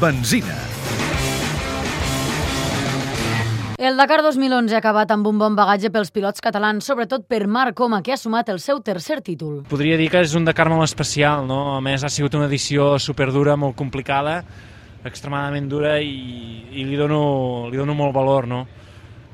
Benzina. El Dakar 2011 ha acabat amb un bon bagatge pels pilots catalans, sobretot per Marc Coma, que ha sumat el seu tercer títol. Podria dir que és un Dakar molt especial, no? A més, ha sigut una edició superdura, molt complicada, extremadament dura i, i li, dono, li dono molt valor, no?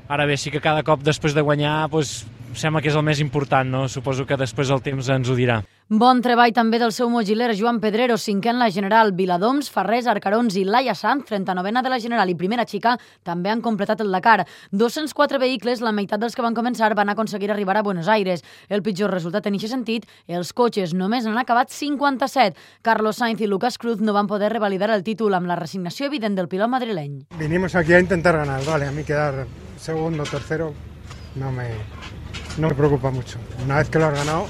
Ara bé, sí que cada cop després de guanyar doncs, sembla que és el més important, no? Suposo que després el temps ens ho dirà. Bon treball també del seu mogiler Joan Pedrero, cinquè en la General, Viladoms, Ferrés, Arcarons i Laia Sanz, 39a de la General i primera xica, també han completat el Dakar. 204 vehicles, la meitat dels que van començar, van aconseguir arribar a Buenos Aires. El pitjor resultat en aquest sentit, els cotxes només n'han acabat 57. Carlos Sainz i Lucas Cruz no van poder revalidar el títol amb la resignació evident del pilot madrileny. Vinimos aquí a intentar ganar, vale, a mí quedar segundo, tercero, no me, no me preocupa mucho. Una vez que lo has ganado,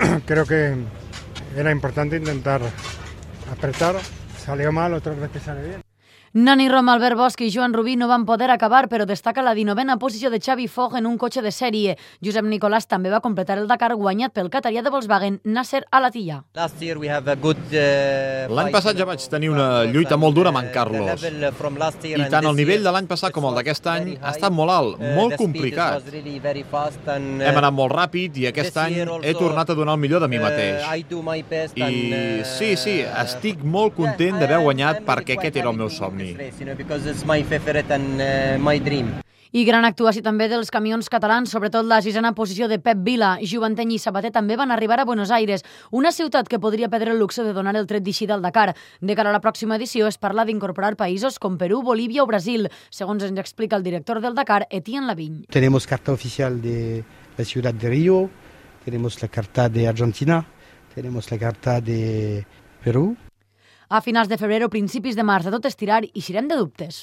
creo que era importante intentar apretar. Salió mal, otras veces sale bien. Nani Roma, Albert Bosch i Joan Rubí no van poder acabar, però destaca la 19a posició de Xavi Fogg en un cotxe de sèrie. Josep Nicolàs també va completar el Dakar guanyat pel catarià de Volkswagen, Nasser Alatilla. L'any passat ja vaig tenir una lluita molt dura amb en Carlos. I tant el nivell de l'any passat com el d'aquest any ha estat molt alt, molt complicat. Hem anat molt ràpid i aquest any he tornat a donar el millor de mi mateix. I sí, sí, estic molt content d'haver guanyat perquè aquest era el meu somni. I gran actuació també dels camions catalans, sobretot la sisena posició de Pep Vila. Juventeny i Sabater també van arribar a Buenos Aires, una ciutat que podria perdre el luxe de donar el tret d'eixida al Dakar. De cara a la pròxima edició es parla d'incorporar països com Perú, Bolívia o Brasil, segons ens explica el director del Dakar, Etienne Lavigne. Tenemos carta oficial de la ciudad de Río, tenemos la carta de Argentina, tenemos la carta de Perú, A finals de febrer o principis de març, a tot estirar, eixirem de dubtes.